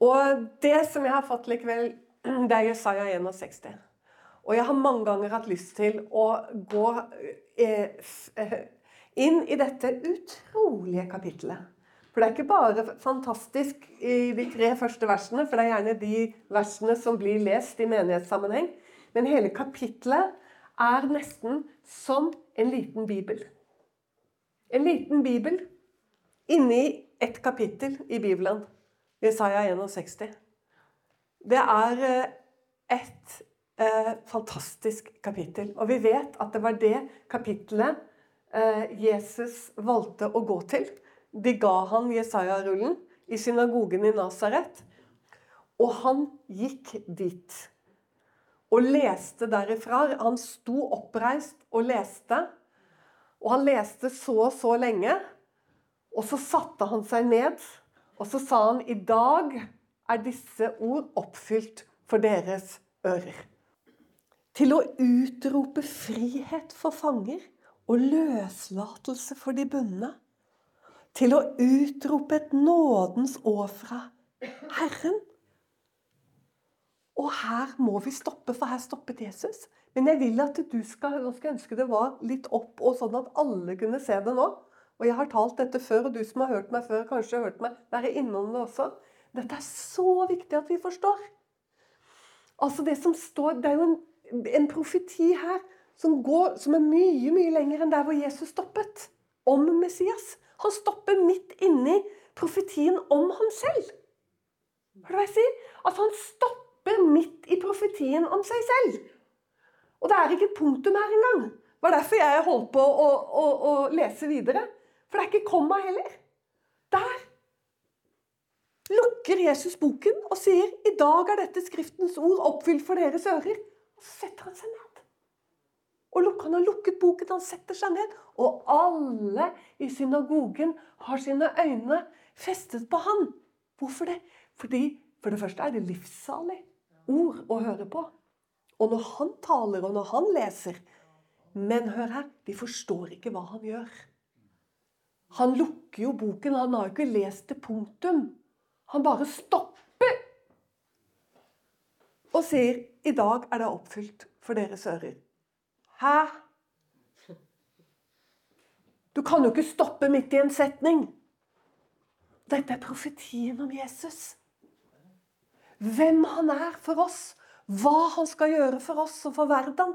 Og det som jeg har fått likevel, det er Jesaja 61. Og jeg har mange ganger hatt lyst til å gå eh, eh, inn i dette utrolige kapittelet. For det er ikke bare fantastisk i de tre første versene, for det er gjerne de versene som blir lest i menighetssammenheng. Men hele kapittelet er nesten som en liten bibel. En liten bibel inni et kapittel i Bibelen. Jesaja 61. Det er eh, et eh, fantastisk kapittel. Og vi vet at det var det kapittelet eh, Jesus valgte å gå til de ga han Jesaja-rullen i synagogen i Nasaret. Og han gikk dit og leste derifra. Han sto oppreist og leste. Og han leste så og så lenge. Og så satte han seg ned, og så sa han i dag er disse ord oppfylt for deres ører. Til å utrope frihet for fanger og løslatelse for de bundne til å utrope et nådens år fra Herren. Og her må vi stoppe, for her stoppet Jesus. Men jeg vil at du skal, nå skal jeg ønske det var litt opp, og sånn at alle kunne se det nå. Og jeg har talt dette før, og du som har hørt meg før, kanskje har hørt meg være innom det også. Dette er så viktig at vi forstår. Altså Det som står, det er jo en, en profeti her som, går, som er mye, mye lenger enn der hvor Jesus stoppet. Om Messias. Han stopper midt inni profetien om ham selv. Hva du hva jeg sier? Altså han stopper midt i profetien om seg selv. Og det er ikke et punktum her engang. Det var derfor jeg holdt på å, å, å lese videre. For det er ikke komma heller. Der lukker Jesus boken og sier i dag er dette Skriftens ord oppfylt for deres ører. Og så setter han seg ned. Og han har lukket boken, han setter seg ned. Og alle i synagogen har sine øyne festet på han. Hvorfor det? Fordi for det første er det livssalig ord å høre på. Og når han taler, og når han leser Men hør her, de forstår ikke hva han gjør. Han lukker jo boken. Han har jo ikke lest til punktum. Han bare stopper og sier i dag er det oppfylt for deres ører. Hæ? Du kan jo ikke stoppe midt i en setning. Dette er profetien om Jesus. Hvem han er for oss. Hva han skal gjøre for oss og for verden.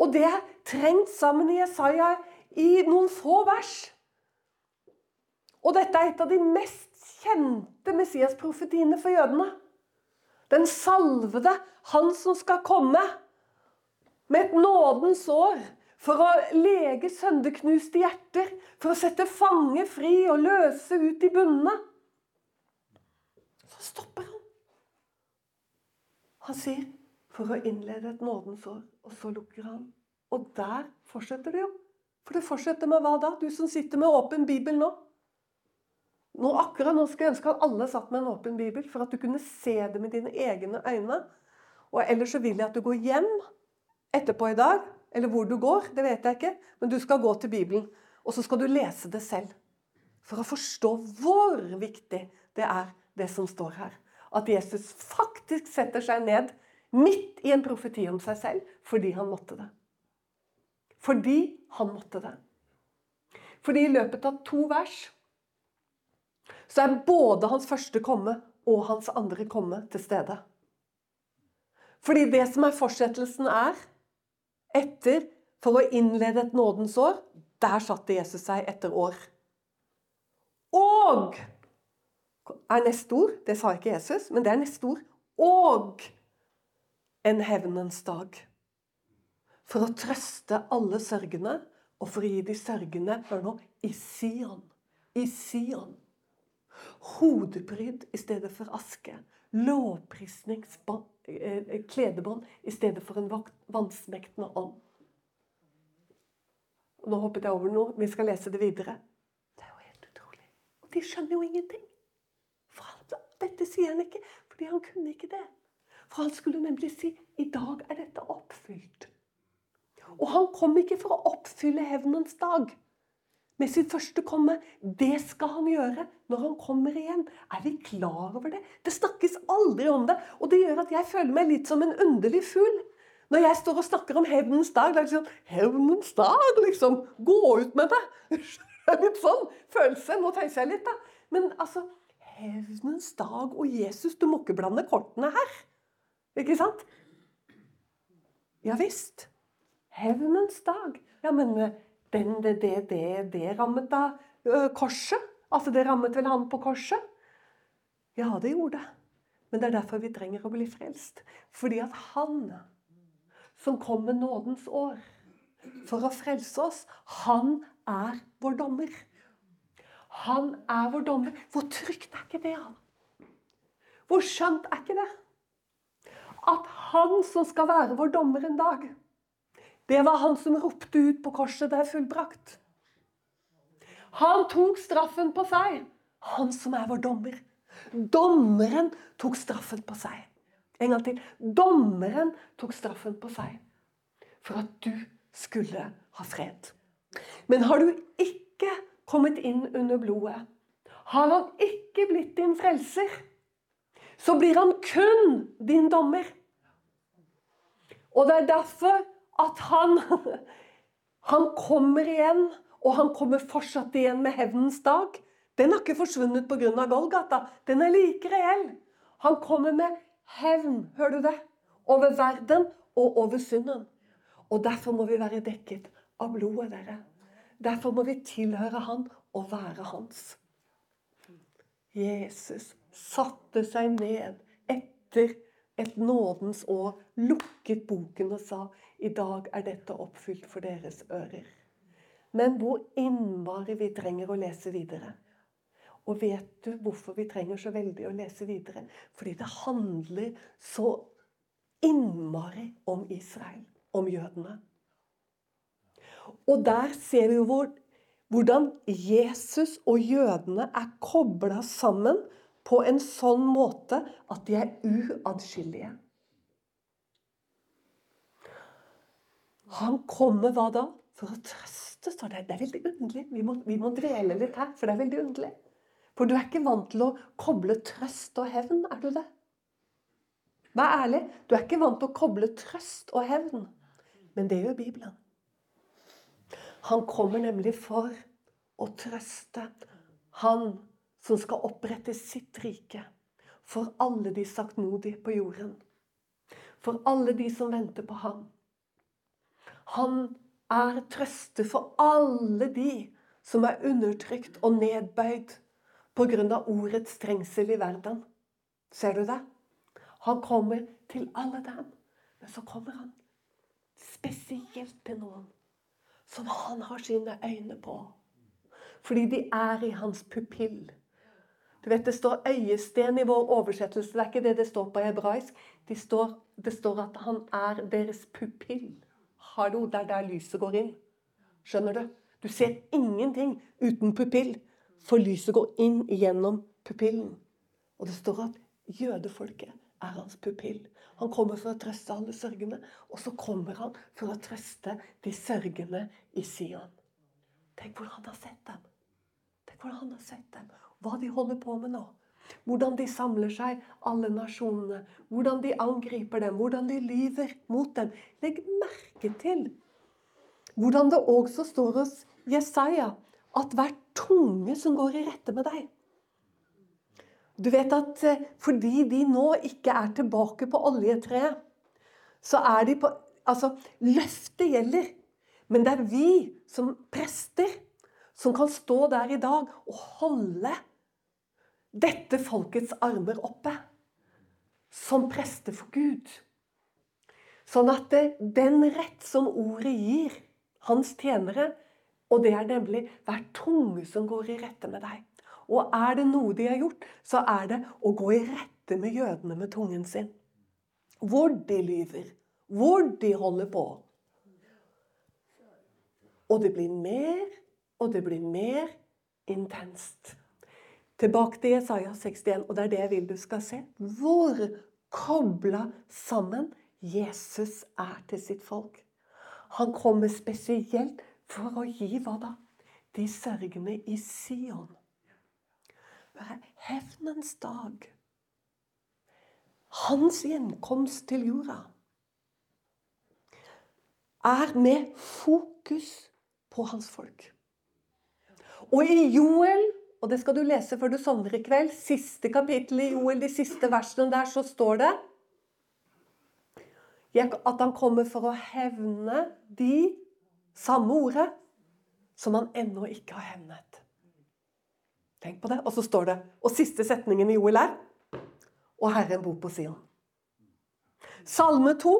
Og det er trengt sammen i Jesaja i noen få vers. Og dette er et av de mest kjente Messias-profetiene for jødene. Den salvede, han som skal komme med et nådens år for å lege sønderknuste hjerter, for å sette fange fri og løse ut de bundne. Så stopper han. Han sier for å innlede et nådens år, og så lukker han. Og der fortsetter det jo. For det fortsetter med hva da? Du som sitter med åpen bibel nå. Nå akkurat nå skal jeg ønske at alle satt med en åpen bibel, for at du kunne se det med dine egne øyne. Og ellers så vil jeg at du går hjem etterpå i dag, eller hvor du går, det vet jeg ikke, men du skal gå til Bibelen. Og så skal du lese det selv. For å forstå hvor viktig det er, det som står her. At Jesus faktisk setter seg ned midt i en profeti om seg selv fordi han måtte det. Fordi han måtte det. Fordi i løpet av to vers så er både hans første komme og hans andre komme til stede. Fordi det som er fortsettelsen, er etter for å innlede et nådens år. Der satte Jesus seg etter år. Og er neste ord. Det sa ikke Jesus, men det er neste ord. Og en hevnens dag. For å trøste alle sørgende, og for å gi de sørgende Hør nå i Sion. I Sion. Hodepryd i stedet for aske. Lovprisningsbånd Eh, kledebånd i stedet for en vansmektende ånd. Nå hoppet jeg over noe. Vi skal lese det videre. Det er jo helt utrolig. Og de skjønner jo ingenting. For dette sier han ikke fordi han kunne ikke det. For han skulle nemlig si i dag er dette oppfylt. Og han kom ikke for å oppfylle hevnens dag, med sin første komme. Det skal han gjøre når han kommer igjen. Er vi klar over det? Det snakkes aldri om det. Og det gjør at jeg føler meg litt som en underlig fugl. Når jeg står og snakker om hevnens dag, det er liksom Hevnens dag, liksom! Gå ut med det! Det er Litt sånn følelse. Nå tøyser jeg litt, da. Men altså Hevnens dag og Jesus, du må ikke blande kortene her. Ikke sant? Ja visst. Hevnens dag. Ja, men den, det, det, det, det rammet da korset? Altså, det rammet vel han på korset? Ja, det gjorde det. Men det er derfor vi trenger å bli frelst. Fordi at han som kom med nådens år for å frelse oss, han er vår dommer. Han er vår dommer. Hvor trygt er ikke det? han? Hvor skjønt er ikke det? At han som skal være vår dommer en dag, det var han som ropte ut på korset 'Det er fullbrakt'. Han tok straffen på seg. Han som er vår dommer. Dommeren tok straffen på seg. En gang til. Dommeren tok straffen på seg for at du skulle ha fred. Men har du ikke kommet inn under blodet, har han ikke blitt din frelser, så blir han kun din dommer. Og det er derfor at han, han kommer igjen, og han kommer fortsatt igjen med hevnens dag. Den har ikke forsvunnet pga. Golgata. Den er like reell. Han kommer med hevn, hører du det? Over verden og over synden. Og derfor må vi være dekket av blodet, dere. Derfor må vi tilhøre han og være hans. Jesus satte seg ned etter et nådens år, lukket boken og sa i dag er dette oppfylt for deres ører. Men hvor innmari vi trenger å lese videre. Og vet du hvorfor vi trenger så veldig å lese videre? Fordi det handler så innmari om Israel, om jødene. Og der ser vi jo hvor, hvordan Jesus og jødene er kobla sammen på en sånn måte at de er uatskillelige. Han kommer hva da? For å trøste, står det. Det er veldig underlig. Vi må, vi må dvele litt her, for det er veldig underlig. For du er ikke vant til å koble trøst og hevn, er du det? Vær ærlig. Du er ikke vant til å koble trøst og hevn. Men det gjør Bibelen. Han kommer nemlig for å trøste. Han som skal opprette sitt rike for alle de saktmodige på jorden. For alle de som venter på ham. Han er trøste for alle de som er undertrykt og nedbøyd pga. ordets trengsel i verden. Ser du det? Han kommer til alle dem. Men så kommer han spesielt til noen som han har sine øyne på. Fordi de er i hans pupill. Du vet, Det står øyesten i vår oversettelse. Det er ikke det det står på hebraisk. Det står, det står at han er deres pupill. Hallo, det er der lyset går inn. Skjønner du? Du ser ingenting uten pupill, for lyset går inn gjennom pupillen. Og det står at jødefolket er hans pupill. Han kommer for å trøste alle sørgende, og så kommer han for å trøste de sørgende i Sion. Tenk hvordan han har sett dem. Tenk hvordan han har sett dem. Hva de holder på med nå. Hvordan de samler seg, alle nasjonene. Hvordan de angriper dem. Hvordan de lyver mot dem. Legg merke til hvordan det også står hos Jesaja at hver tunge som går i rette med deg, du vet at eh, fordi de nå ikke er tilbake på oljetreet, så er de på Altså, løftet gjelder. Men det er vi som prester som kan stå der i dag og holde dette folkets armer oppe. Som prester for Gud. Sånn at det, den rett som ordet gir hans tjenere, og det er nemlig hver tunge som går i rette med deg. Og er det noe de har gjort, så er det å gå i rette med jødene med tungen sin. Hvor de lyver. Hvor de holder på. Og det blir mer, og det blir mer intenst. Tilbake til Jesaja 61, og det er det jeg vil du skal se. Hvor kobla sammen Jesus er til sitt folk. Han kommer spesielt for å gi hva da? de sørgende i Sion. Hevnens dag. Hans gjenkomst til jorda er med fokus på hans folk. Og i Joel, og det skal du lese før du sovner i kveld, siste kapittel i Joel, de siste versene der, så står det at han kommer for å hevne de samme ordet som han ennå ikke har hevnet. Tenk på det. Og så står det Og siste setningen i Joel er Og Herren bor på Sion. Salme 2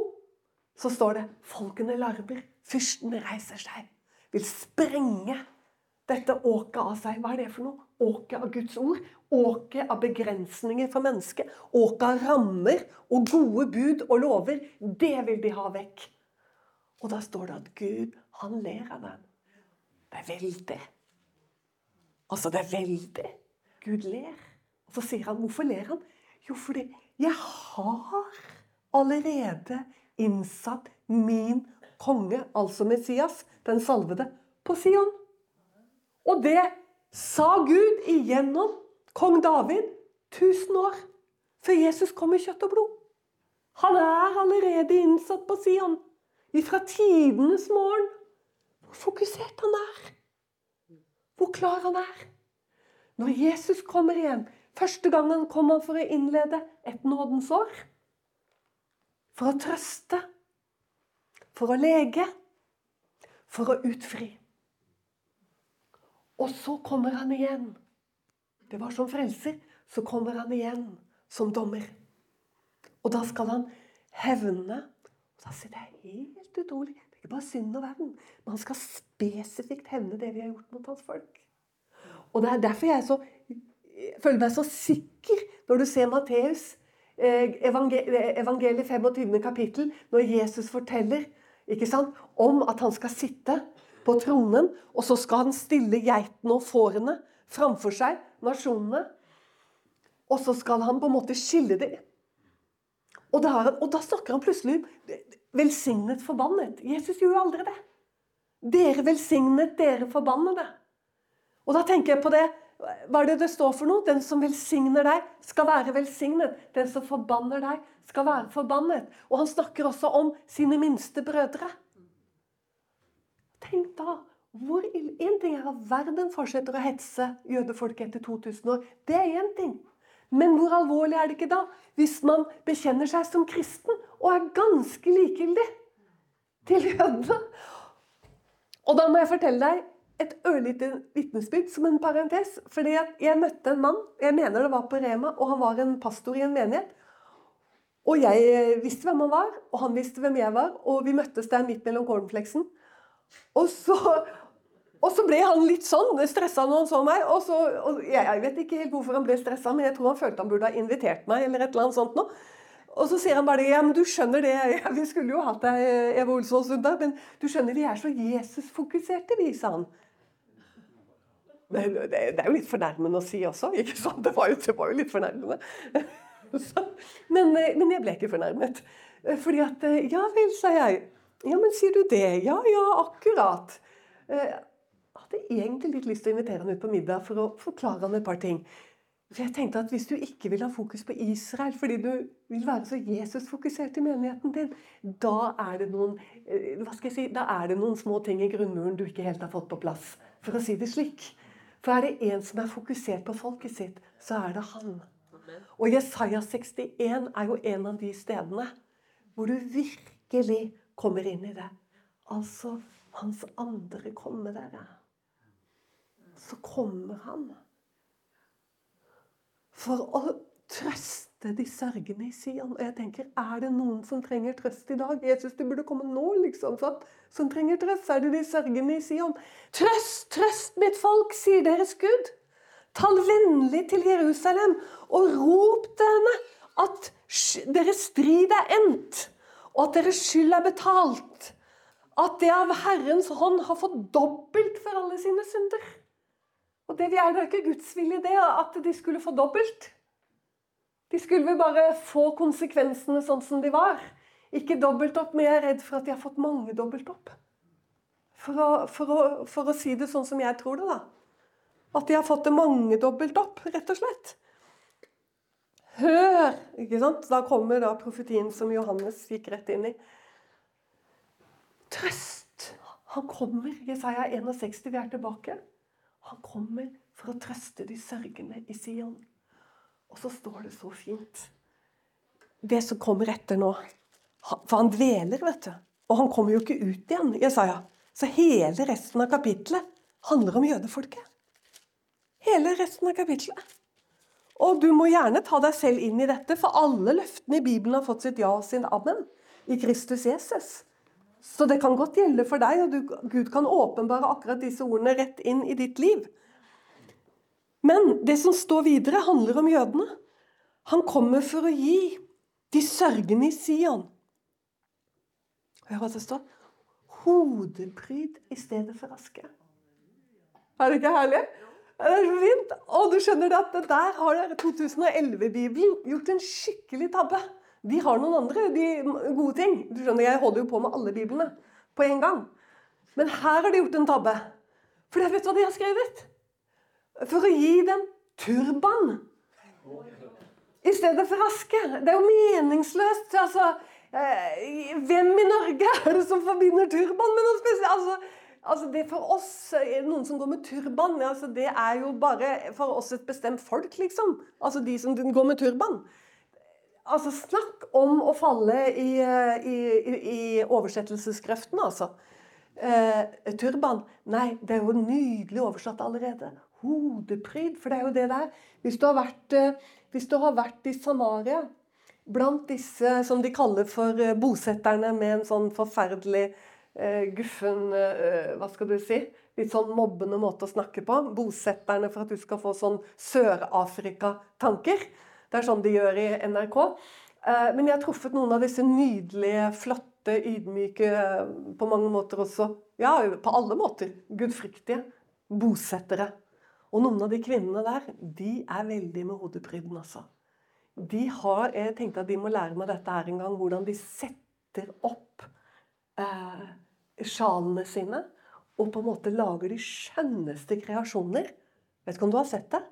så står det Folkene larmer, fyrsten reiser seg, vil sprenge dette åket av seg. Hva er det for noe? Åket av Guds ord. Åket av begrensninger for mennesket. Åket av rammer og gode bud og lover. Det vil de ha vekk. Og da står det at Gud, han ler av dem. Det er veldig. Altså, det er veldig. Gud ler. Og så sier han, hvorfor ler han? Jo, fordi jeg har allerede innsatt min konge, altså Messias, den salvede, på Sion. Og det sa Gud igjennom kong David 1000 år før Jesus kom i kjøtt og blod. Han er allerede innsatt på Sion. Ifra tidenes morgen. Hvor fokusert han er. Hvor klar han er. Når Jesus kommer igjen Første gangen kom han for å innlede et nådens år. For å trøste. For å lege. For å utfri. Og så kommer han igjen. Det var som frelser. Så kommer han igjen som dommer. Og da skal han hevne. Og da sier det helt utrolig. Det er ikke bare synd og verden. Men han skal spesifikt hevne det vi har gjort mot hans folk. Og det er derfor jeg, så, jeg føler meg så sikker når du ser Matteus eh, evangeliet 25. kapittel, når Jesus forteller ikke sant, om at han skal sitte på tronen, og så skal han stille geitene og fårene framfor seg, nasjonene. Og så skal han på en måte skille dem. Og da, og da snakker han plutselig velsignet forbannet. Jesus gjorde jo aldri det. Dere velsignet, dere forbannede. Og da tenker jeg på det. Hva er det det står for noe? Den som velsigner deg, skal være velsignet. Den som forbanner deg, skal være forbannet. Og han snakker også om sine minste brødre. Tenk da hvor Én ting er at verden fortsetter å hetse jødefolket etter 2000 år. Det er én ting. Men hvor alvorlig er det ikke da hvis man bekjenner seg som kristen og er ganske likegyldig til jødene? Og da må jeg fortelle deg et ørlite vitnesbyrd som en parentes. fordi jeg møtte en mann, jeg mener det var på Rema, og han var en pastor i en menighet. Og jeg visste hvem han var, og han visste hvem jeg var, og vi møttes der midt mellom cornflakesen. Og så, og så ble han litt sånn stressa når han så meg. Og så, og jeg vet ikke helt hvorfor han ble stressa, men jeg tror han følte han burde ha invitert meg. eller et eller annet sånt nå. Og så sier han bare ja, men du skjønner det, vi skulle jo hatt deg, Eva Olsvåg Sunda, men du skjønner, vi er så Jesus-fokuserte, vi, sa han. Det, det, det, er jo litt fornærmende å si også, ikke sant? Det var jo, det var jo litt fornærmende. Så, men, men, jeg ble ikke fornærmet. Fordi at Ja vel, sa jeg. Ja, men sier du det? Ja, ja, akkurat. Jeg hadde egentlig litt lyst til å invitere han ut på middag for å forklare han et par ting. For jeg tenkte at Hvis du ikke vil ha fokus på Israel fordi du vil være så Jesus-fokusert i menigheten din, da er, det noen, eh, hva skal jeg si, da er det noen små ting i grunnmuren du ikke helt har fått på plass. For å si det slik. For er det en som er fokusert på folket sitt, så er det han. Og Jesaja 61 er jo en av de stedene hvor du virkelig kommer inn i det. Altså hans andre komme, dere. Så kommer han for å trøste de sørgende i Sion. Og jeg tenker, Er det noen som trenger trøst i dag? Jeg syns det burde komme nå, liksom. sånn, Som trenger trøst. Er det de sørgende i Sion? Trøst, trøst mitt folk, sier deres Gud. Tal vennlig til Jerusalem og rop til henne at deres strid er endt, og at deres skyld er betalt. At det av Herrens hånd har fått dobbelt for alle sine synder. Og det er da ikke Guds vilje, det, at de skulle få dobbelt. De skulle vel bare få konsekvensene sånn som de var. Ikke dobbelt opp, men jeg er redd for at de har fått mange dobbelt opp. For å, for, å, for å, si det sånn som jeg tror det, da. At de har fått det mangedobbelt opp, rett og slett. Hør! ikke sant? Da kommer da profetien som Johannes gikk rett inn i. Trøst! Han kommer. Jesaja 61, vi er tilbake. Han kommer for å trøste de sørgende i Sion. Og så står det så fint Det som kommer etter nå For han dveler, vet du. Og han kommer jo ikke ut igjen, Jesaja. Så hele resten av kapittelet handler om jødefolket. Hele resten av kapittelet. Og du må gjerne ta deg selv inn i dette, for alle løftene i Bibelen har fått sitt ja og sin amen i Kristus Jesus. Så det kan godt gjelde for deg, og du, Gud kan åpenbare akkurat disse ordene rett inn i ditt liv. Men det som står videre, handler om jødene. Han kommer for å gi de sørgende i Sion. Hør hva det står. Hodepryd i stedet for aske. Er det ikke herlig? Det er så fint. Og du skjønner at der har 2011-bibelen gjort en skikkelig tabbe. De har noen andre de gode ting. Du skjønner, Jeg holder jo på med alle biblene på en gang. Men her har de gjort en tabbe. For vet du hva de har skrevet? For å gi dem turban i stedet for aske. Det er jo meningsløst. altså eh, Hvem i Norge er det som forbinder turban med noe spesielt? Altså, altså det For oss, noen som går med turban, altså det er jo bare for oss et bestemt folk, liksom. Altså de som går med turban. Altså, snakk om å falle i, i, i oversettelsesgrøften, altså. Eh, turban. Nei, det er jo nydelig oversatt allerede. Hodepryd, for det er jo det der. Hvis du har vært, eh, hvis du har vært i Samaria blant disse som de kaller for eh, bosetterne med en sånn forferdelig eh, guffen eh, Hva skal du si? Litt sånn mobbende måte å snakke på. Bosetterne for at du skal få sånn Sør-Afrika-tanker. Det er sånn de gjør i NRK. Eh, men jeg har truffet noen av disse nydelige, flotte, ydmyke, eh, på mange måter også Ja, på alle måter gudfryktige bosettere. Og noen av de kvinnene der, de er veldig med hodepryden, altså. De har, Jeg tenkte at de må lære meg dette her en gang, hvordan de setter opp eh, sjalene sine. Og på en måte lager de skjønneste kreasjoner. Vet ikke om du har sett det?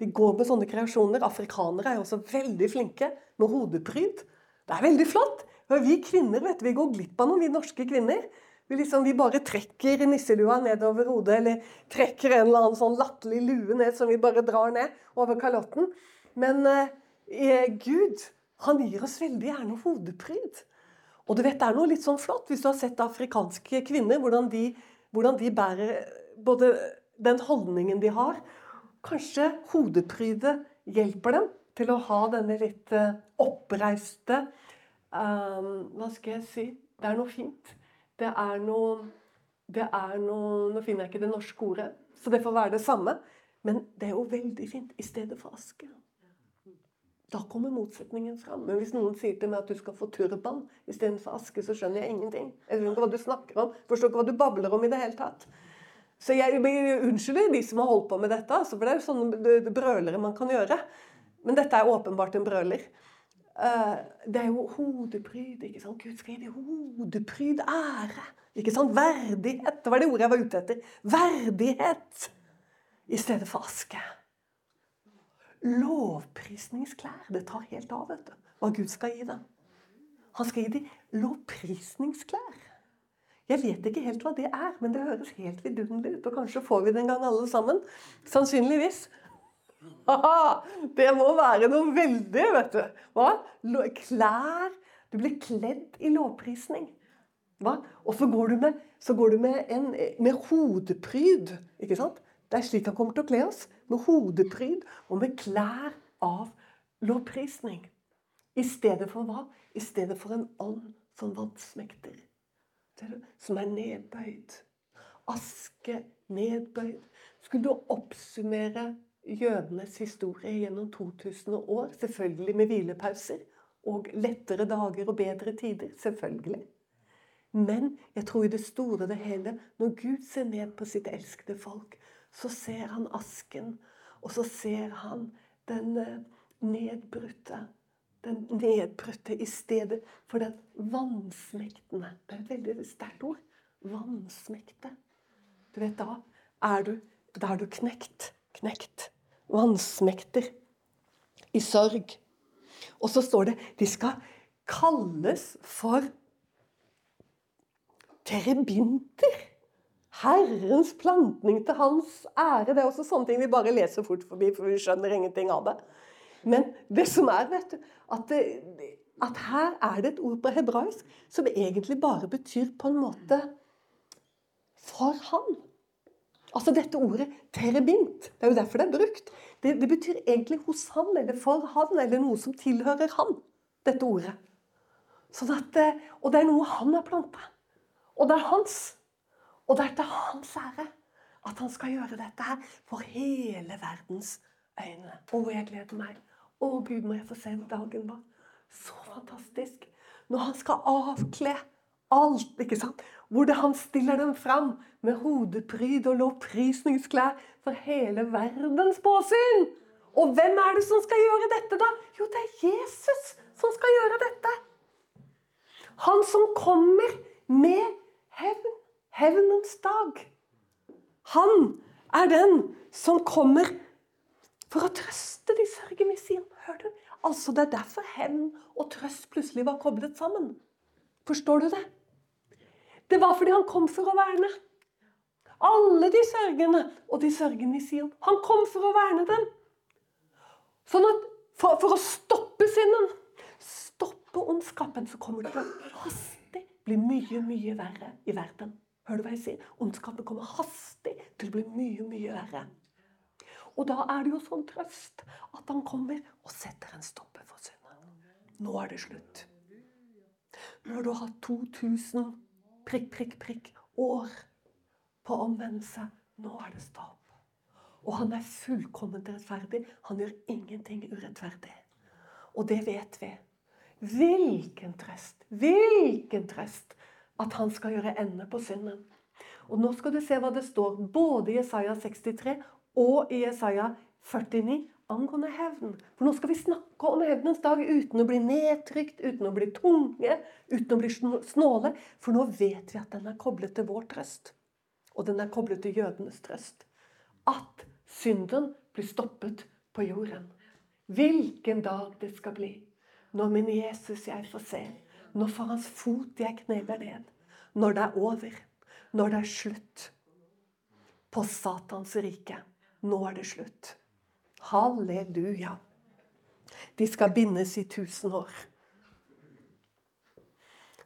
De går med sånne kreasjoner. Afrikanere er jo også veldig flinke med hodepryd. Det er veldig flott. Vi kvinner vet vi går glipp av noe, vi norske kvinner. Vi, liksom, vi bare trekker nisselua nedover hodet, eller trekker en eller annen sånn latterlig lue ned som vi bare drar ned over kalotten. Men eh, Gud, han gir oss veldig gjerne hodepryd. Og du vet, det er noe litt sånn flott hvis du har sett afrikanske kvinner, hvordan de, hvordan de bærer både den holdningen de har, Kanskje hodeprydet hjelper dem til å ha denne litt eh, oppreiste um, Hva skal jeg si? Det er noe fint. Det er noe Det er noe Nå finner jeg ikke det norske ordet, så det får være det samme. Men det er jo veldig fint i stedet for aske. Da kommer motsetningen fram. Men hvis noen sier til meg at du skal få turban istedenfor aske, så skjønner jeg ingenting. Jeg skjønner ikke hva du snakker om. Forstår ikke hva du babler om i det hele tatt. Så jeg unnskylder de som har holdt på med dette, altså, for det er jo sånne brølere man kan gjøre. Men dette er åpenbart en brøler. Uh, det er jo hodepryd. ikke sant? Gud skal gi hodepryd, ære. Ikke sant? Verdighet. Det var det ordet jeg var ute etter. Verdighet i stedet for aske. Lovprisningsklær. Det tar helt av, vet du. Hva Gud skal gi dem. Han skal gi dem lovprisningsklær. Jeg vet ikke helt hva det er, men det høres helt vidunderlig ut. Og kanskje får vi det en gang alle sammen. Sannsynligvis. Det må være noe veldig, vet du. Hva? Klær Du blir kledd i lovprisning. Hva? Og så går du med, går du med, en, med hodepryd. Ikke sant? Det er slik han kommer til å kle oss. Med hodepryd og med klær av lovprisning. I stedet for hva? I stedet for en ånd som vannsmekter. som er nedbøyd. Aske nedbøyd. Skulle du oppsummere jødenes historie gjennom 2000 år, selvfølgelig med hvilepauser, og lettere dager og bedre tider, selvfølgelig. Men jeg tror i det store og det hele, når Gud ser ned på sitt elskede folk, så ser han asken, og så ser han den eh, nedbrutte den nedbrutte i stedet for den vansmektende. Det er et veldig sterkt ord. vansmekte. Du vet, da er du, da er du knekt. Knekt. Vansmekter. I sorg. Og så står det de skal kalles for terebinter. Herrens plantning til hans ære. Det er også sånne ting vi bare leser fort forbi, for vi skjønner ingenting av det. Men det som er, vet du, at, det, at her er det et ord på hebraisk som egentlig bare betyr på en måte for han. Altså dette ordet terebint. Det er jo derfor det er brukt. Det, det, betyr egentlig hos han, eller for han, eller noe som tilhører han. Dette ordet. Sånn at, eh, og det er noe han har planta. Og det er hans. Og det er til hans ære at han skal gjøre dette her for hele verdens øyne. Å, jeg gleder meg. Å, Gud, må jeg få se dagen, var. Så fantastisk. Når han skal avkle alt, ikke sant? Hvor det han stiller dem fram med hodepryd og lovprisningsklær for hele verdens påsyn. Og hvem er det som skal gjøre dette, da? Jo, det er Jesus som skal gjøre dette. Han som kommer med hevn. Hevnens dag. Han er den som kommer for å trøste de sørgemessige. Hør du? Altså, Det er derfor hevn og trøst plutselig var koblet sammen. Forstår du det? Det var fordi han kom for å verne. Alle de sørgende og de sørgende i Sion. Han kom for å verne dem. Sånn at for, for å stoppe synden, stoppe ondskapen, så kommer det til å hastig bli mye, mye verre i verden. Hører du hva jeg sier? Ondskapen kommer hastig til å bli mye, mye verre. Og da er det jo sånn trøst at han kommer og setter en stopper for synden. Nå er det slutt. Når du har hatt 2000 prikk, prikk, prikk år på å omvende seg, nå er det stopp. Og han er fullkomment rettferdig. Han gjør ingenting urettferdig. Og det vet vi. Hvilken trøst, hvilken trøst at han skal gjøre ende på synden. Og nå skal du se hva det står både i Jesaja 63 og i Jesaja 49 angående hevn. For nå skal vi snakke om hevnens dag uten å bli nedtrykt, uten å bli tunge, uten å bli snåle. For nå vet vi at den er koblet til vår trøst. Og den er koblet til jødenes trøst. At synden blir stoppet på jorden. Hvilken dag det skal bli. Når min Jesus jeg får se. Når for hans fot jeg kneler ned. Når det er over. Når det er slutt på Satans rike. Nå er det slutt. Halleluja. De skal bindes i tusen år.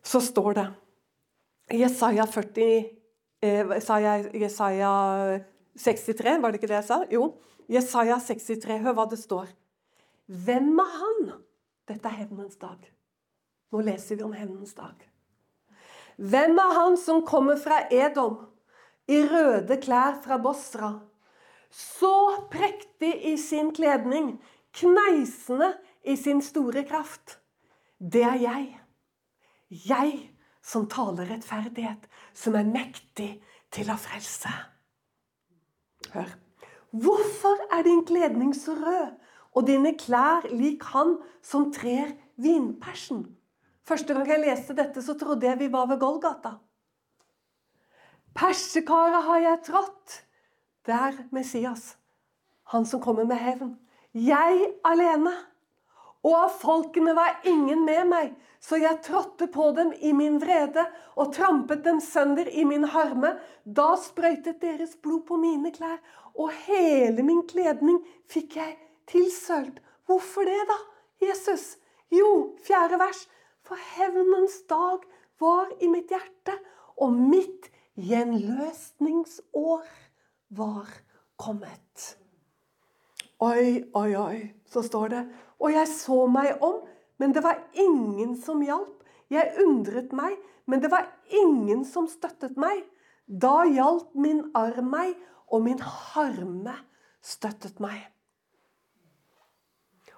Så står det Jesaja 40 Jesaja, Jesaja 63, var det ikke det jeg sa? Jo. Jesaja 63, hør hva det står. Hvem er han? Dette er hevnens dag. Nå leser vi om hevnens dag. Hvem er han som kommer fra Edom, i røde klær fra Bosra? Så prektig i sin kledning, kneisende i sin store kraft. Det er jeg. Jeg som taler rettferdighet, som er mektig til å frelse. Hør. Hvorfor er din kledning så rød, og dine klær lik han som trer vinpersen? Første gang jeg leste dette, så trodde jeg vi var ved Golgata. Persekaret har jeg trådt, det er Messias. Han som kommer med hevn. Jeg alene. Og av folkene var ingen med meg, så jeg trådte på dem i min vrede og trampet dem sønder i min harme. Da sprøytet deres blod på mine klær, og hele min kledning fikk jeg tilsølt. Hvorfor det, da, Jesus? Jo, fjerde vers. For hevnens dag var i mitt hjerte, og mitt gjenløsningsår var kommet. Oi, oi, oi, så står det. Og jeg så meg om, men det var ingen som hjalp. Jeg undret meg, men det var ingen som støttet meg. Da hjalp min arm meg, og min harme støttet meg.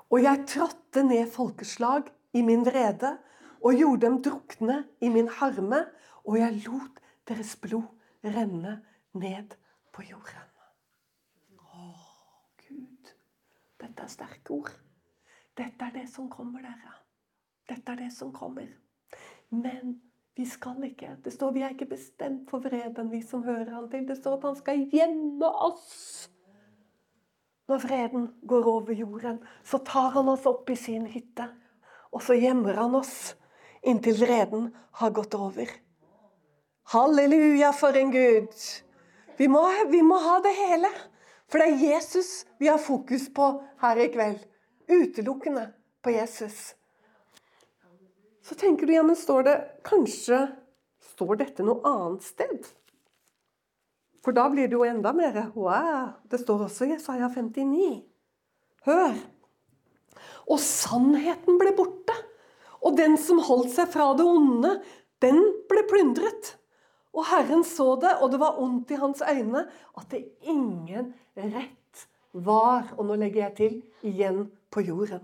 Og jeg trådte ned folkeslag i min vrede og gjorde dem drukne i min harme, og jeg lot deres blod renne ned på jorden. Å, Gud. Dette er sterke ord. Dette er det som kommer, dere. Dette er det som kommer. Men Vi skal ikke. Det står vi er ikke bestemt for vreden, vi som hører han til. Det står at han skal gjemme oss. Når vreden går over jorden, så tar han oss opp i sin hytte. Og så gjemmer han oss inntil vreden har gått over. Halleluja for en Gud! Vi må, vi må ha det hele. For det er Jesus vi har fokus på her i kveld. Utelukkende på Jesus. Så tenker du, ja, men står det Kanskje står dette noe annet sted? For da blir det jo enda mer wow. Det står også i Jesaja 59. Hør. Og sannheten ble borte. Og den som holdt seg fra det onde, den ble plyndret. Og Herren så det, og det var ondt i hans øyne at det ingen rett var, og nå legger jeg til, igjen på jorden.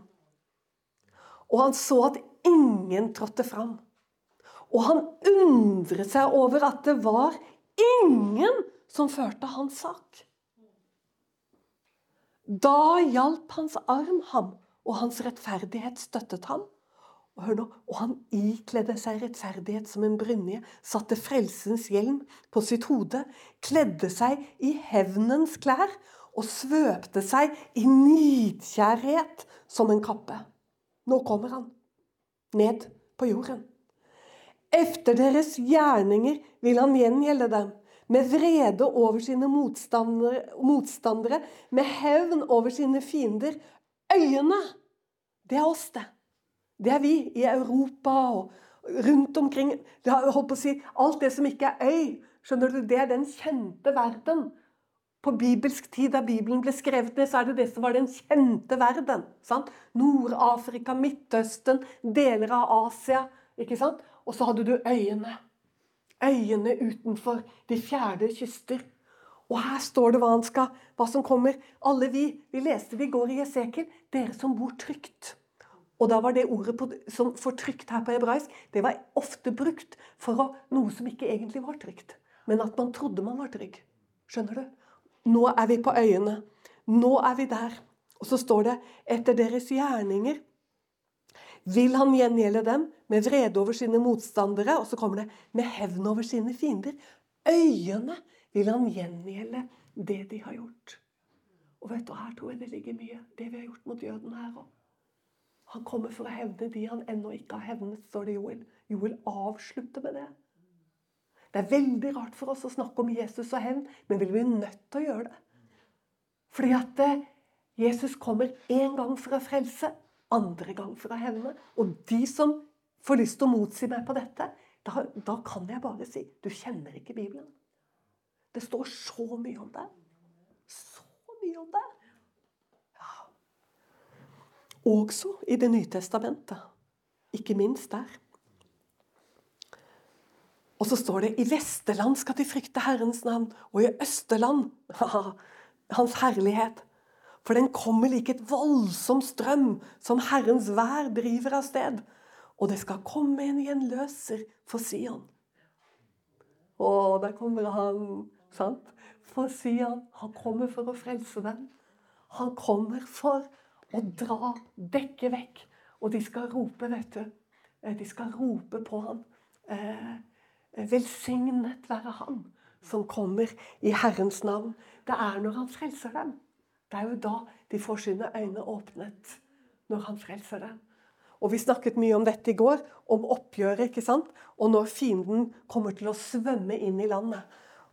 Og han så at ingen trådte fram. Og han undret seg over at det var ingen som førte hans sak. Da hjalp hans arm ham, og hans rettferdighet støttet ham. Og, hør nå, og han ikledde seg rettferdighet som en brynje, satte frelsens hjelm på sitt hode, kledde seg i hevnens klær og svøpte seg i nidkjærhet som en kappe. Nå kommer han ned på jorden. Efter deres gjerninger vil han gjengjelde dem. Med vrede over sine motstandere, motstandere, med hevn over sine fiender. Øyene, det er oss, det. Det er vi i Europa og rundt omkring. Det har, å si, alt det som ikke er øy, skjønner du, det er den kjente verden. På bibelsk tid, da Bibelen ble skrevet ned, så er det det som var den kjente verden. Nord-Afrika, Midtøsten, deler av Asia. ikke sant? Og så hadde du øyene. Øyene utenfor de fjerde kyster. Og her står det hva, skal, hva som kommer. Alle vi, vi leste det i går i Esekiel, dere som bor trygt. Og da var det ordet på, som fortrykt her på hebraisk, det var ofte brukt for noe som ikke egentlig var trygt. Men at man trodde man var trygg. Skjønner du? Nå er vi på øyene. Nå er vi der. Og så står det etter deres gjerninger vil han gjengjelde dem med vrede over sine motstandere. Og så kommer det med hevn over sine fiender. Øyene vil han gjengjelde det de har gjort. Og vet du, her tror jeg det ligger mye. Det vi har gjort mot jøden her òg. Han kommer for å hevne de han ennå ikke har hevnet, står det Joel. Joel avslutter med det. Det er veldig rart for oss å snakke om Jesus og hevn, men vi blir nødt til å gjøre det. Fordi at eh, Jesus kommer én gang for å frelse, andre gang for å hevne. Og de som får lyst til å motsi meg på dette, da, da kan jeg bare si du kjenner ikke Bibelen. Det står så mye om det. Så mye om det. Også i Det nye testamentet. Ikke minst der. Og så står det i Vesterland skal de frykte Herrens navn, og i Østerland Hans herlighet. For den kommer like et voldsom strøm som Herrens vær driver av sted. Og det skal komme en gjenløser for Sion. Å, der kommer han, sant? For Sion. Han kommer for å frelse dem. Han kommer for og dra, dekke vekk. Og de skal rope, vet du. Eh, de skal rope på ham. Eh, velsignet være han som kommer i Herrens navn. Det er når han frelser dem. Det er jo da de får sine øyne åpnet. Når han frelser dem. Og Vi snakket mye om dette i går, om oppgjøret. ikke sant? Og når fienden kommer til å svømme inn i landet,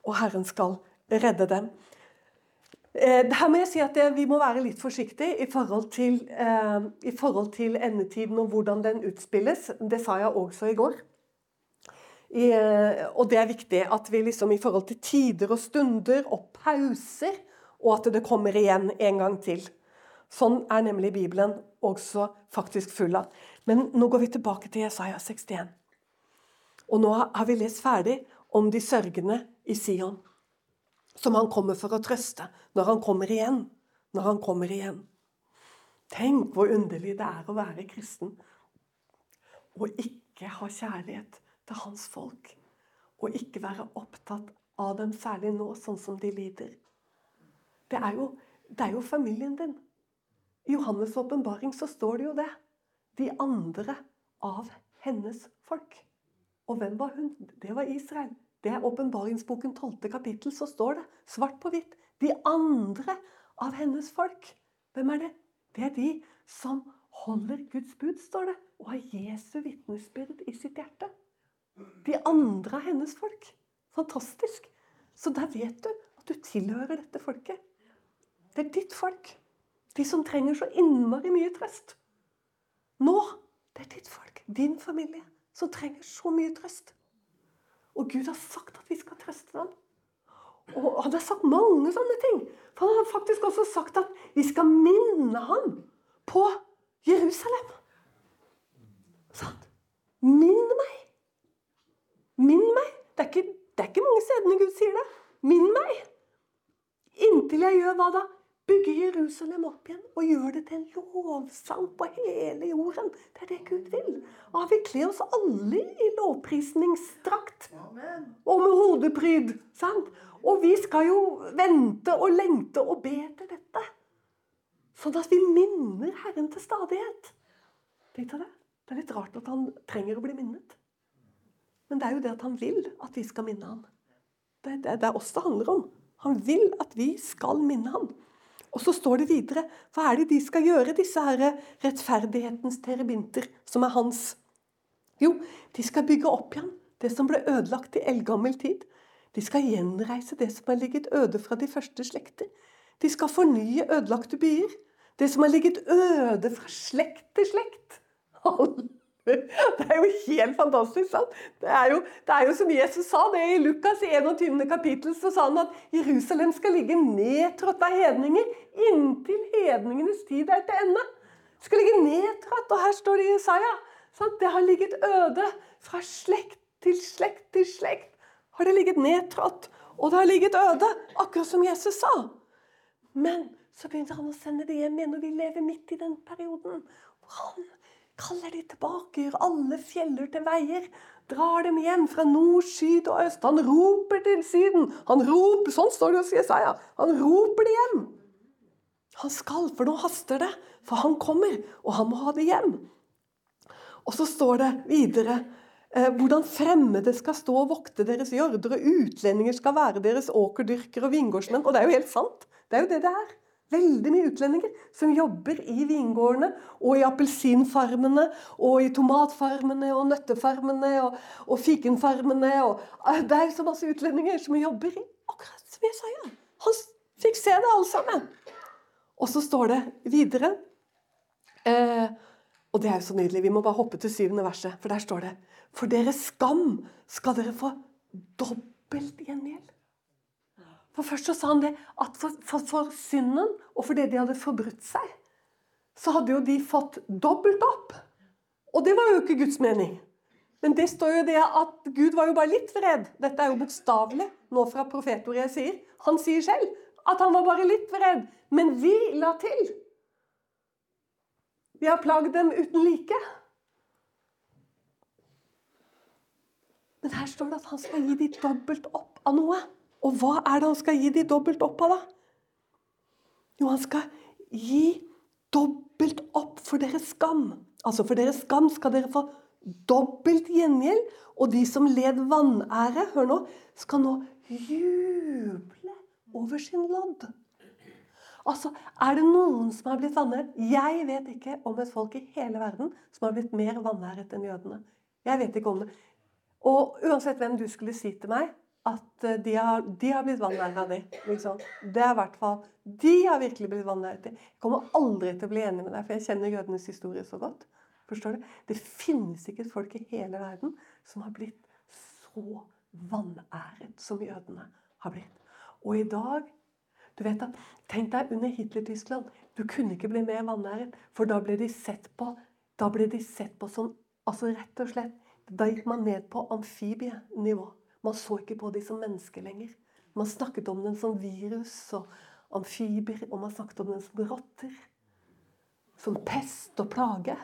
og Herren skal redde dem. Eh, her må jeg si at Vi må være litt forsiktige i forhold, til, eh, i forhold til endetiden og hvordan den utspilles. Det sa jeg også i går. I, eh, og det er viktig at vi liksom i forhold til tider og stunder og pauser, og at det kommer igjen en gang til. Sånn er nemlig Bibelen også faktisk full av. Men nå går vi tilbake til Jesaja 61. Og nå har vi lest ferdig om de sørgende i Sion som han kommer for å trøste når han kommer igjen. Når han kommer igjen. Tenk hvor underlig det er å være kristen og ikke ha kjærlighet til hans folk. Og ikke være opptatt av dem, særlig nå, sånn som de lider. Det er jo, det er jo familien din. I Johannes' åpenbaring så står det jo det. De andre av hennes folk. Og hvem var hun? Det var Israel. Det er åpenbaringsboken 12. kapittel, så står det svart på hvitt. De andre av hennes folk. Hvem er det? Det er de som holder Guds bud, står det, og har Jesu vitnesbyrd i sitt hjerte. De andre av hennes folk. Fantastisk. Så der vet du at du tilhører dette folket. Det er ditt folk. De som trenger så innmari mye trøst. Nå det er ditt folk, din familie, som trenger så mye trøst. Og Gud har sagt at vi skal trøste dem. Og han har sagt mange sånne ting. For han har faktisk også sagt at vi skal minne ham på Jerusalem. Sånn. Minn meg. Minn meg. Det er, ikke, det er ikke mange stedene Gud sier det. Minn meg. Inntil jeg gjør hva da? Bygge Jerusalem opp igjen og gjøre det til en lovsang på hele jorden. Det er det Gud vil. Og vi kler oss alle i lovprisningsdrakt. Og med hodepryd. Sant? Og vi skal jo vente og lengte og be til dette. Sånn at vi minner Herren til stadighet. Det? Det er litt rart at han trenger å bli minnet. Men det er jo det at han vil at vi skal minne ham. Det, det, det er oss det handler om. Han vil at vi skal minne ham. Og så står det videre Hva er det de skal gjøre, disse her rettferdighetens terebinter, som er hans? Jo, de skal bygge opp igjen det som ble ødelagt i eldgammel tid. De skal gjenreise det som har ligget øde fra de første slekter. De skal fornye ødelagte byer. Det som har ligget øde fra slekt til slekt. Det er jo helt fantastisk. sant? Det er jo, det er jo som Jesus sa det i Lukas i 21. kapittel. Så sa han at Jerusalem skal ligge nedtrådt av hedninger inntil hedningenes tid er til ende. Skal ligge nedtrådt. Og her står det i Isaiah. Sant? Det har ligget øde fra slekt til slekt til slekt. Har det ligget nedtrådt. Og det har ligget øde, akkurat som Jesus sa. Men så begynte han å sende det hjem igjen, og vi lever midt i den perioden. Han kaller de tilbake, gjør alle fjeller til veier. Drar dem hjem fra nord, syd og øst. Han roper til Syden. Han roper, Sånn står det hos Jesaja. Han roper det hjem. Han skal, for nå haster det. For han kommer, og han må ha det hjem. Og så står det videre eh, hvordan fremmede skal stå og vokte deres jorder, og utlendinger skal være deres åkerdyrkere og vingårdsmenn. Og det er jo helt sant. Det er jo det det er. Veldig mye utlendinger som jobber i vingårdene og i appelsinfarmene og i tomatfarmene og nøttefarmene og, og fikenfarmene. Og, eh, det er så masse utlendinger som jobber i akkurat som jeg sa. Ja. Han fikk se det alle sammen. Og så står det videre eh, Og det er jo så nydelig. Vi må bare hoppe til syvende verset, for der står det For deres skam skal dere få dobbelt gjengjeld. For først så sa han det at for, for, for synden og for det de hadde forbrutt seg, så hadde jo de fått dobbelt opp. Og det var jo ikke Guds mening. Men det står jo det at Gud var jo bare litt vred. Dette er jo bokstavelig nå fra profetordet jeg sier. Han sier selv at han var bare litt vred. Men vi la til. Vi har plagd dem uten like. Men her står det at han skal gi de dobbelt opp av noe. Og hva er det han skal gi de dobbelt opp av, da? Jo, han skal gi dobbelt opp for deres skam. Altså for deres skam skal dere få dobbelt gjengjeld. Og de som led vanære, hør nå, skal nå juble over sin lodd. Altså, Er det noen som har blitt vanæret? Jeg vet ikke om et folk i hele verden som har blitt mer vanæret enn jødene. Jeg vet ikke om det. Og uansett hvem du skulle si til meg at eh, de har, de har blitt vanæret av det. Liksom. Det er hvert fall De har virkelig blitt vanæret. Jeg kommer aldri til å bli enig med deg, for jeg kjenner jødenes historie så godt. Forstår du? Det finnes ikke et folk i hele verden som har blitt så vanæret som jødene har blitt. Og i dag du vet at, Tenk deg under Hitler-Tyskland. Du kunne ikke bli mer vanæret, for da ble de sett på da ble de sett på som altså rett og slett, Da gikk man ned på amfibienivå. Man så ikke på dem som mennesker lenger. Man snakket om dem som virus og amfibier, og man snakket om dem som rotter. Som pest og plage.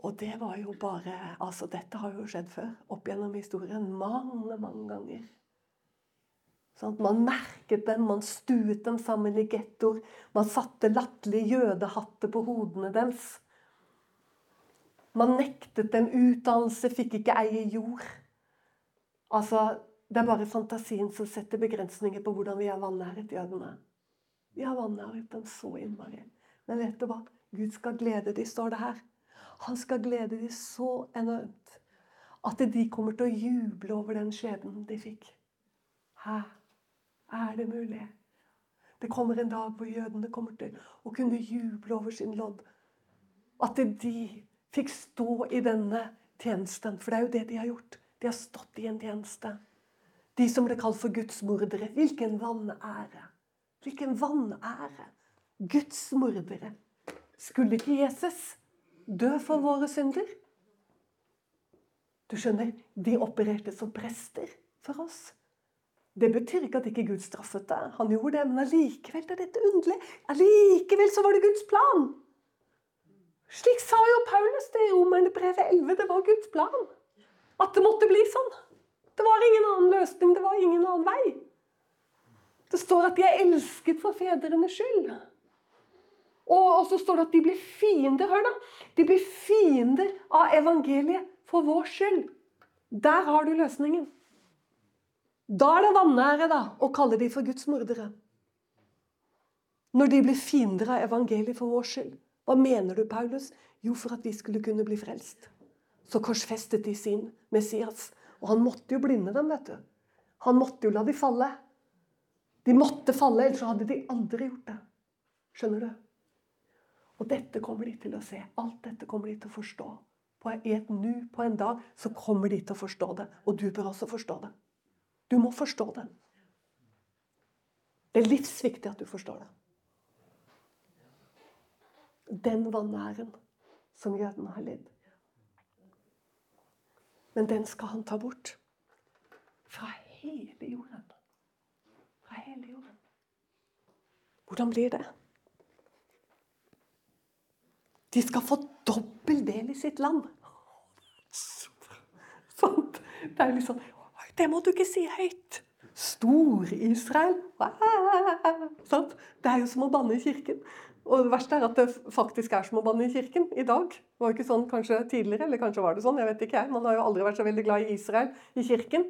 Og det var jo bare Altså, dette har jo skjedd før. Opp gjennom historien. Mange, mange ganger. Sånn, man merket dem, man stuet dem sammen i gettoer. Man satte latterlige jødehatter på hodene deres. Man nektet dem utdannelse, fikk ikke eie jord. Altså, Det er bare fantasien som setter begrensninger på hvordan vi er vanæret, jødene. Vi har vanæret dem så innmari. Men vet du hva? Gud skal glede dem, står det her. Han skal glede dem så enormt at de kommer til å juble over den skjebnen de fikk. Hæ? Er det mulig? Det kommer en dag hvor jødene kommer til å kunne juble over sin lodd. At de fikk stå i denne tjenesten. For det er jo det de har gjort. De har stått i en tjeneste. De som ble kalt for Guds mordere. Hvilken vanære! Hvilken vanære! Guds mordere. Skulle ikke Jesus dø for våre synder? Du skjønner, de opererte som prester for oss. Det betyr ikke at ikke Gud straffet deg. Han gjorde det, men allikevel er dette underlig. Allikevel så var det Guds plan. Slik sa jo Paulus det i Romerne brevet 11. Det var Guds plan. At det måtte bli sånn. Det var ingen annen løsning, det var ingen annen vei. Det står at de er elsket for fedrenes skyld. Og så står det at de blir fiender. Hør, da. De blir fiender av evangeliet for vår skyld. Der har du løsningen. Da er det vanære da, å kalle de for Guds mordere. Når de blir fiender av evangeliet for vår skyld. Hva mener du, Paulus? Jo, for at vi skulle kunne bli frelst. Så korsfestet de sin Messias. Og han måtte jo blinde dem, vet du. Han måtte jo la de falle. De måtte falle, ellers hadde de aldri gjort det. Skjønner du? Og dette kommer de til å se. Alt dette kommer de til å forstå. På et nu, på en dag, så kommer de til å forstå det. Og du bør også forstå det. Du må forstå det. Det er livsviktig at du forstår det den vanæren som jødene har lidd. Men den skal han ta bort. Fra hele jorden. Fra hele jorden. Hvordan blir det? De skal få dobbel del i sitt land. Sant? Det er liksom Det må du ikke si høyt. Stor-Israel. Det er jo som å banne i kirken. Og det verste er at det faktisk er som å banne i kirken i dag. Det var jo ikke sånn kanskje tidligere, eller kanskje var det sånn, jeg vet ikke jeg. Man har jo aldri vært så veldig glad i Israel i kirken.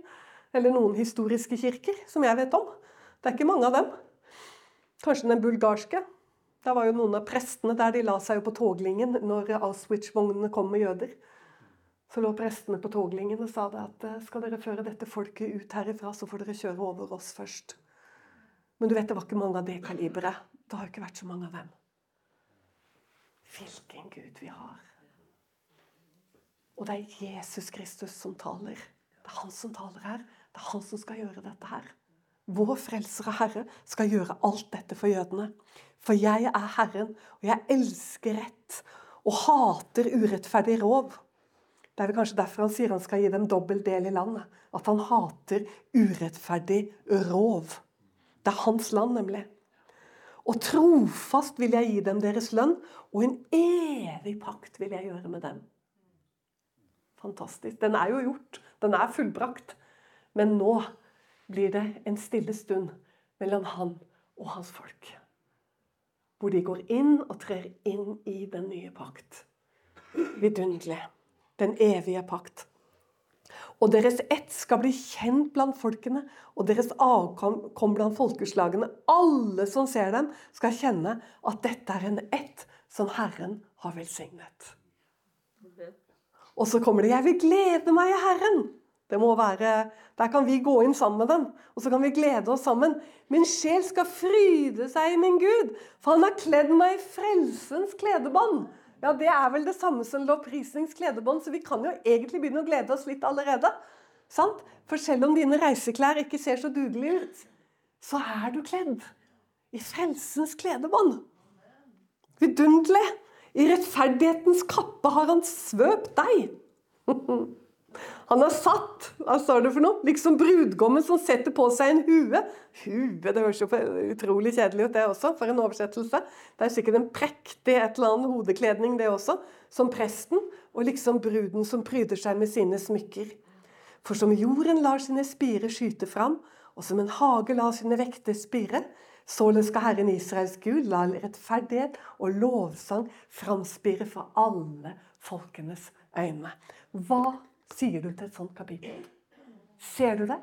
Eller noen historiske kirker, som jeg vet om. Det er ikke mange av dem. Kanskje den bulgarske. Der var jo noen av prestene der de la seg jo på toglinjen når Auschwitz-vognene kom med jøder. Så lå prestene på toglinjen og sa det at eh, skal dere føre dette folket ut herifra, så får dere kjøre over oss først. Men du vet, det var ikke mange av det kaliberet. Det har jo ikke vært så mange av dem. Hvilken Gud vi har. Og det er Jesus Kristus som taler. Det er han som taler her. Det er han som skal gjøre dette her. Vår frelser og Herre skal gjøre alt dette for jødene. For jeg er Herren, og jeg elsker rett og hater urettferdig rov. Det er vel kanskje derfor han sier han skal gi dem dobbel del i landet. At han hater urettferdig rov. Det er hans land, nemlig. Og trofast vil jeg gi dem deres lønn, og en evig pakt vil jeg gjøre med dem. Fantastisk. Den er jo gjort. Den er fullbrakt. Men nå blir det en stille stund mellom han og hans folk. Hvor de går inn og trer inn i den nye pakt. Vidunderlig. Den evige pakt. Og deres ett skal bli kjent blant folkene, og deres avkom blant folkeslagene. Alle som ser dem, skal kjenne at dette er en ett som Herren har velsignet. Og så kommer det 'Jeg vil glede meg i Herren'. Det må være, Der kan vi gå inn sammen med dem, og så kan vi glede oss sammen. Min sjel skal fryde seg i min Gud, for han har kledd meg i frelsens kledebånd. Ja, Det er vel det samme som lovprisnings kledebånd, så vi kan jo egentlig begynne å glede oss litt allerede. Sant? For selv om dine reiseklær ikke ser så dugelige ut, så er du kledd i frelsens kledebånd. Vidunderlig! I rettferdighetens kappe har han svøpt deg. Han har satt hva sa du for noe? Liksom brudgommen som setter på seg en hue. Hue, det høres jo utrolig kjedelig ut, det også, for en oversettelse. Det er sikkert en prektig et eller annet hodekledning, det også, som presten. Og liksom bruden som pryder seg med sine smykker. For som jorden lar sine spirer skyte fram, og som en hage lar sine vekter spire, Således skal Herren Israels Gud la rettferdighet og lovsang framspire for alle folkenes øyne. Hva sier du til et sånt kapittel? Ser du det?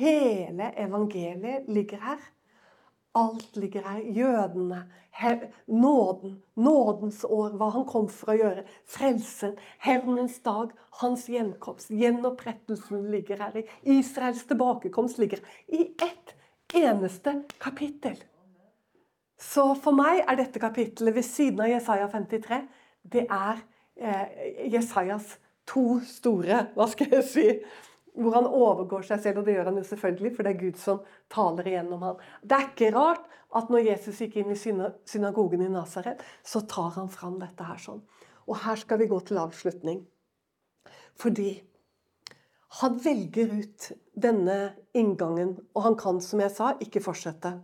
Hele evangeliet ligger her. Alt ligger her. Jødene, nåden, nådens år, hva han kom for å gjøre. Frelsen, hevnens dag, hans gjenkomst, gjenopprettelsen ligger her. Israels tilbakekomst ligger her. i ett eneste kapittel. Så for meg er dette kapittelet ved siden av Jesaja 53 det er eh, Jesajas to store Hva skal jeg si? hvor han overgår seg selv, og det gjør han jo selvfølgelig, for det er Gud som taler igjennom ham. Det er ikke rart at når Jesus gikk inn i synagogen i Nasaret, så tar han fram dette her sånn. Og her skal vi gå til avslutning. Fordi han velger ut denne inngangen, og han kan, som jeg sa, ikke fortsette.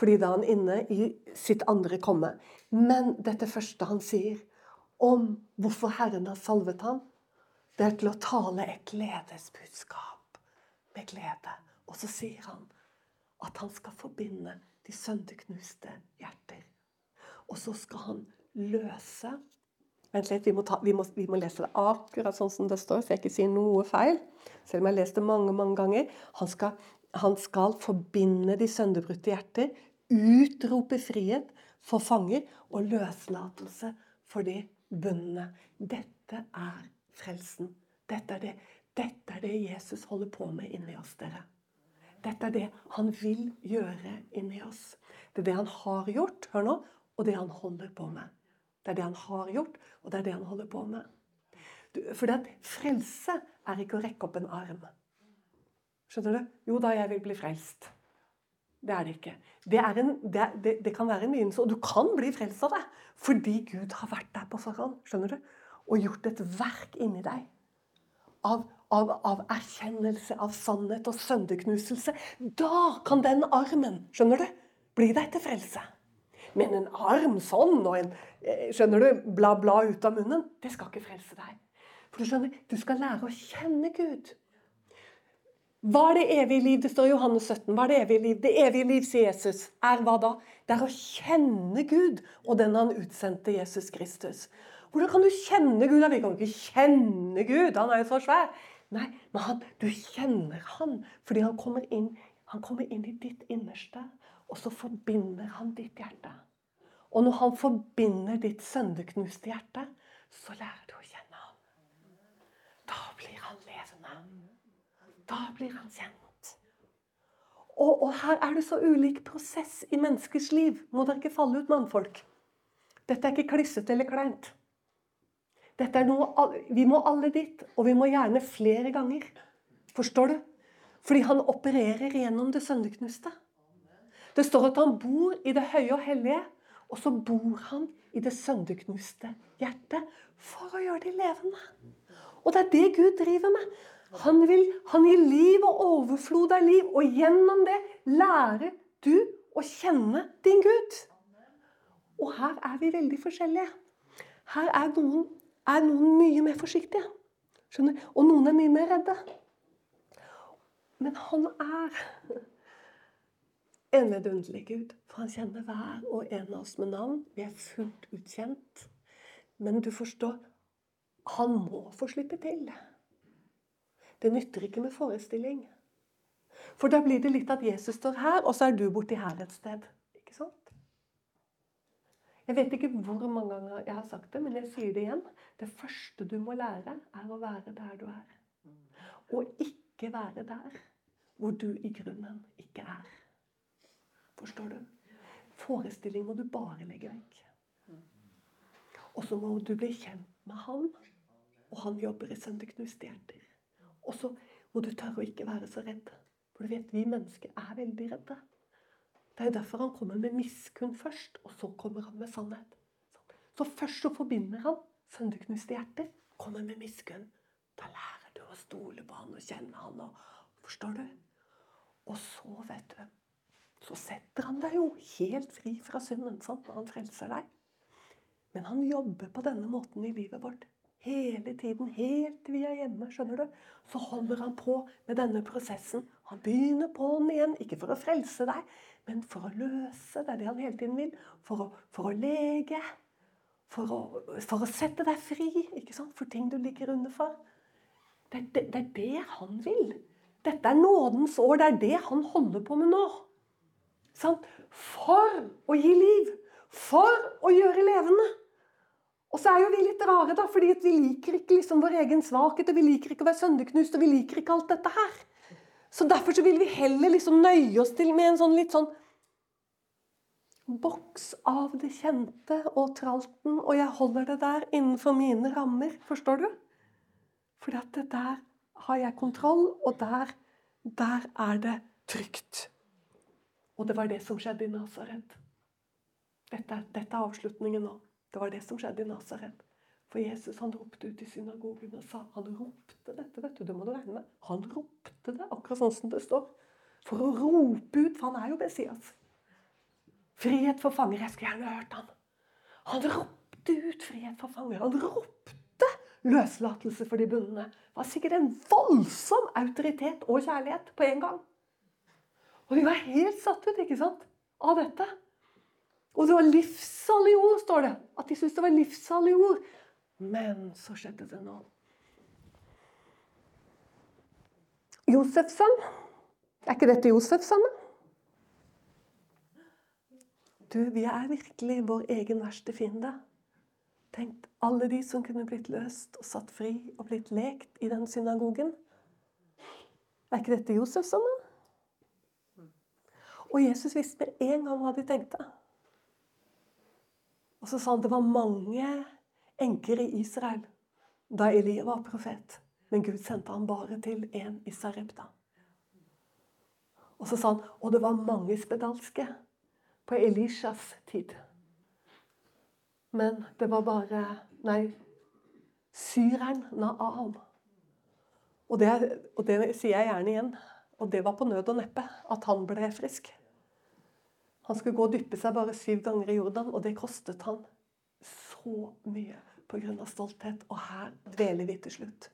Fordi da er han inne i sitt andre komme. Men dette første han sier om hvorfor Herren har salvet ham, det er til å tale et gledesbudskap med glede. Og så sier han at han skal forbinde de sønderknuste hjerter. Og så skal han løse Vent litt, vi må, ta, vi, må, vi må, lese det akkurat sånn som det står, så jeg ikke sier noe feil. Selv om jeg har lest det mange mange ganger. Han skal, han skal forbinde de sønderbrutte hjerter, utrope frihet for fanger og løslatelse for de bundne. Dette er frelsen. Dette er det, dette er det Jesus holder på med inni oss, dere. Dette er det han vil gjøre inni oss. Det er det han har gjort, hør nå, og det han holder på med. Det er det han har gjort, og det er det han holder på med. For at frelse er ikke å rekke opp en arm. Skjønner du? Jo da, jeg vil bli frelst. Det er det ikke. Det, en, det, det, det kan være en begynnelse, og du kan bli frelst av det. Fordi Gud har vært der på forhånd. Skjønner du? Og gjort et verk inni deg. Av, av, av, erkjennelse, av sannhet og sønderknuselse. Da kan den armen, skjønner du, bli deg til frelse. Men en arm sånn og en eh, skjønner du, bla, bla ut av munnen, det skal ikke frelse deg. For Du skjønner, du skal lære å kjenne Gud. Hva er det evige liv? Det står i Johannes 17. Hva er det evige liv? Det evige liv, sier Jesus, er hva da? Det er å kjenne Gud og den han utsendte Jesus Kristus. Hvordan kan du kjenne Gud? Vi kan ikke kjenne Gud, han er jo så svær. Nei, men han, du kjenner han fordi han kommer, inn, han kommer inn i ditt innerste. Og så forbinder han ditt hjerte. Og når han forbinder ditt sønderknuste hjerte, så lærer du å kjenne ham. Da blir han levende. Da blir han kjent. Og, og her er det så ulik prosess i menneskers liv. Må dere ikke falle ut, mannfolk. Dette er ikke klissete eller kleint. Dette er noe, vi må alle dit, og vi må gjerne flere ganger. Forstår du? Fordi han opererer gjennom det sønderknuste. Det står at han bor i det høye og hellige, og så bor han i det sønderknuste hjertet for å gjøre det levende. Og det er det Gud driver med. Han, vil, han gir liv og overflod av liv, og gjennom det lærer du å kjenne din Gud. Og her er vi veldig forskjellige. Her er noen er noen mye mer forsiktige. Skjønner? Og noen er mye mer redde. Men han er en vidunderlig Gud. For han kjenner hver og en av oss med navn. Vi er fullt utkjent. Men du forstår, han må få slippe til. Det nytter ikke med forestilling. For da blir det litt at Jesus står her, og så er du borti her et sted. Jeg vet ikke hvor mange ganger jeg har sagt det, men jeg sier det igjen. Det første du må lære, er å være der du er. Og ikke være der hvor du i grunnen ikke er. Forstår du? Forestilling må du bare legge vekk. Og så må du bli kjent med han, og han jobber i sønderknuste hjerter. Og så må du tørre å ikke være så redd. For du vet, vi mennesker er veldig redde. Det er derfor han kommer med miskunn først, og så kommer han med sannhet. Så først så forbinder han sønderknuste hjerter, kommer med miskunn. Da lærer du å stole på han og kjenne han. Og, forstår du? Og så, vet du Så setter han deg jo helt fri fra synden sant, når han frelser deg. Men han jobber på denne måten i livet vårt Hele tiden, helt til vi er hjemme, skjønner du, så holder han på med denne prosessen. Han begynner på den igjen, ikke for å frelse deg, men for å løse. Det er det han hele tiden vil. For å, for å lege. For å, for å, sette deg fri ikke sant? for ting du ligger under for. Det, det, det er det han vil. Dette er nådens år. Det er det han holder på med nå. Sant? For å gi liv. For å gjøre levende. Og så er jo vi litt rare, da, fordi vi liker ikke liksom vår egen svakhet, og vi liker ikke å være sønderknust, og vi liker ikke alt dette her. Så derfor så vil vi heller liksom nøye oss til med en sånn litt sånn boks av det kjente og tralten, og jeg holder det der innenfor mine rammer. Forstår du? For det der har jeg kontroll, og der, der er det trygt. Og det var det som skjedde i Nasaret. Dette, dette er avslutningen nå. Det var det som skjedde i Nasaret. For Jesus han ropte ut i synagogen og sa Han ropte dette, vet du, det må du regne med. Han ropte det, akkurat sånn som det står. For å rope ut, for han er jo Besias. Frihet for fanger. Jeg skulle gjerne hørt han. Han ropte ut frihet for fanger. Han ropte løslatelse for de bundne. Det var sikkert en voldsom autoritet og kjærlighet på en gang. Og vi var helt satt ut ikke sant, av dette. Og det var livssalige ord, står det. At de syntes det var livssalige ord. Men så skjedde det noe. Josefsson. Er ikke dette Josefsson, da? Du, vi er virkelig vår egen verste fiende. Tenk alle de som kunne blitt løst og satt fri og blitt lekt i den synagogen. Er ikke dette Josefsson, da? Og Jesus visste med en gang hva de tenkte. Og så sa han det var mange enker i Israel da Elia var profet. Men Gud sendte han bare til én i Sarepta. Og så sa han og det var mange spedalske på Elishas tid. Men det var bare Nei, syreren Naam. Og det, og det sier jeg gjerne igjen. Og det var på nød og neppe at han ble frisk. Han skulle gå og dyppe seg bare syv ganger i Jordan, og det kostet han så mye pga. stolthet. Og her dveler vi til slutt.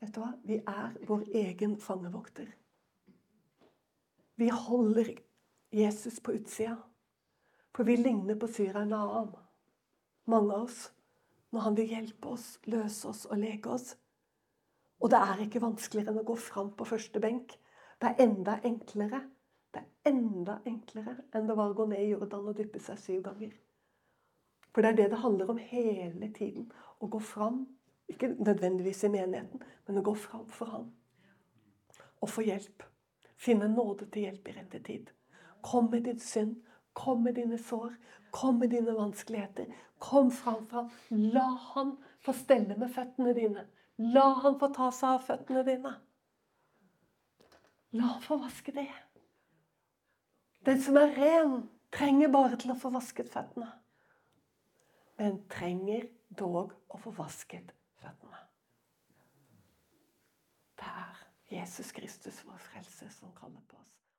Vet du hva? Vi er vår egen fangevokter. Vi holder Jesus på utsida. For vi ligner på syreren Naam. Mange av oss. Når han vil hjelpe oss, løse oss og leke oss. Og det er ikke vanskeligere enn å gå fram på første benk. Det er enda enklere det er enda enklere enn det var å gå ned i Jordan og dyppe seg syv ganger. For det er det det handler om hele tiden. Å gå fram. Ikke nødvendigvis i menigheten, men å gå fram for ham. Og få hjelp. Finne nåde til hjelp i rette tid. Kom med din synd. Kom med dine sår. Kom med dine vanskeligheter. Kom fram for ham. La han få stelle med føttene dine. La han få ta seg av føttene dine. La han få vaske det. Den som er ren, trenger bare til å få vasket føttene men trenger dog å få vasket føttene. Det er Jesus Kristus, vår frelse, som kaller på oss.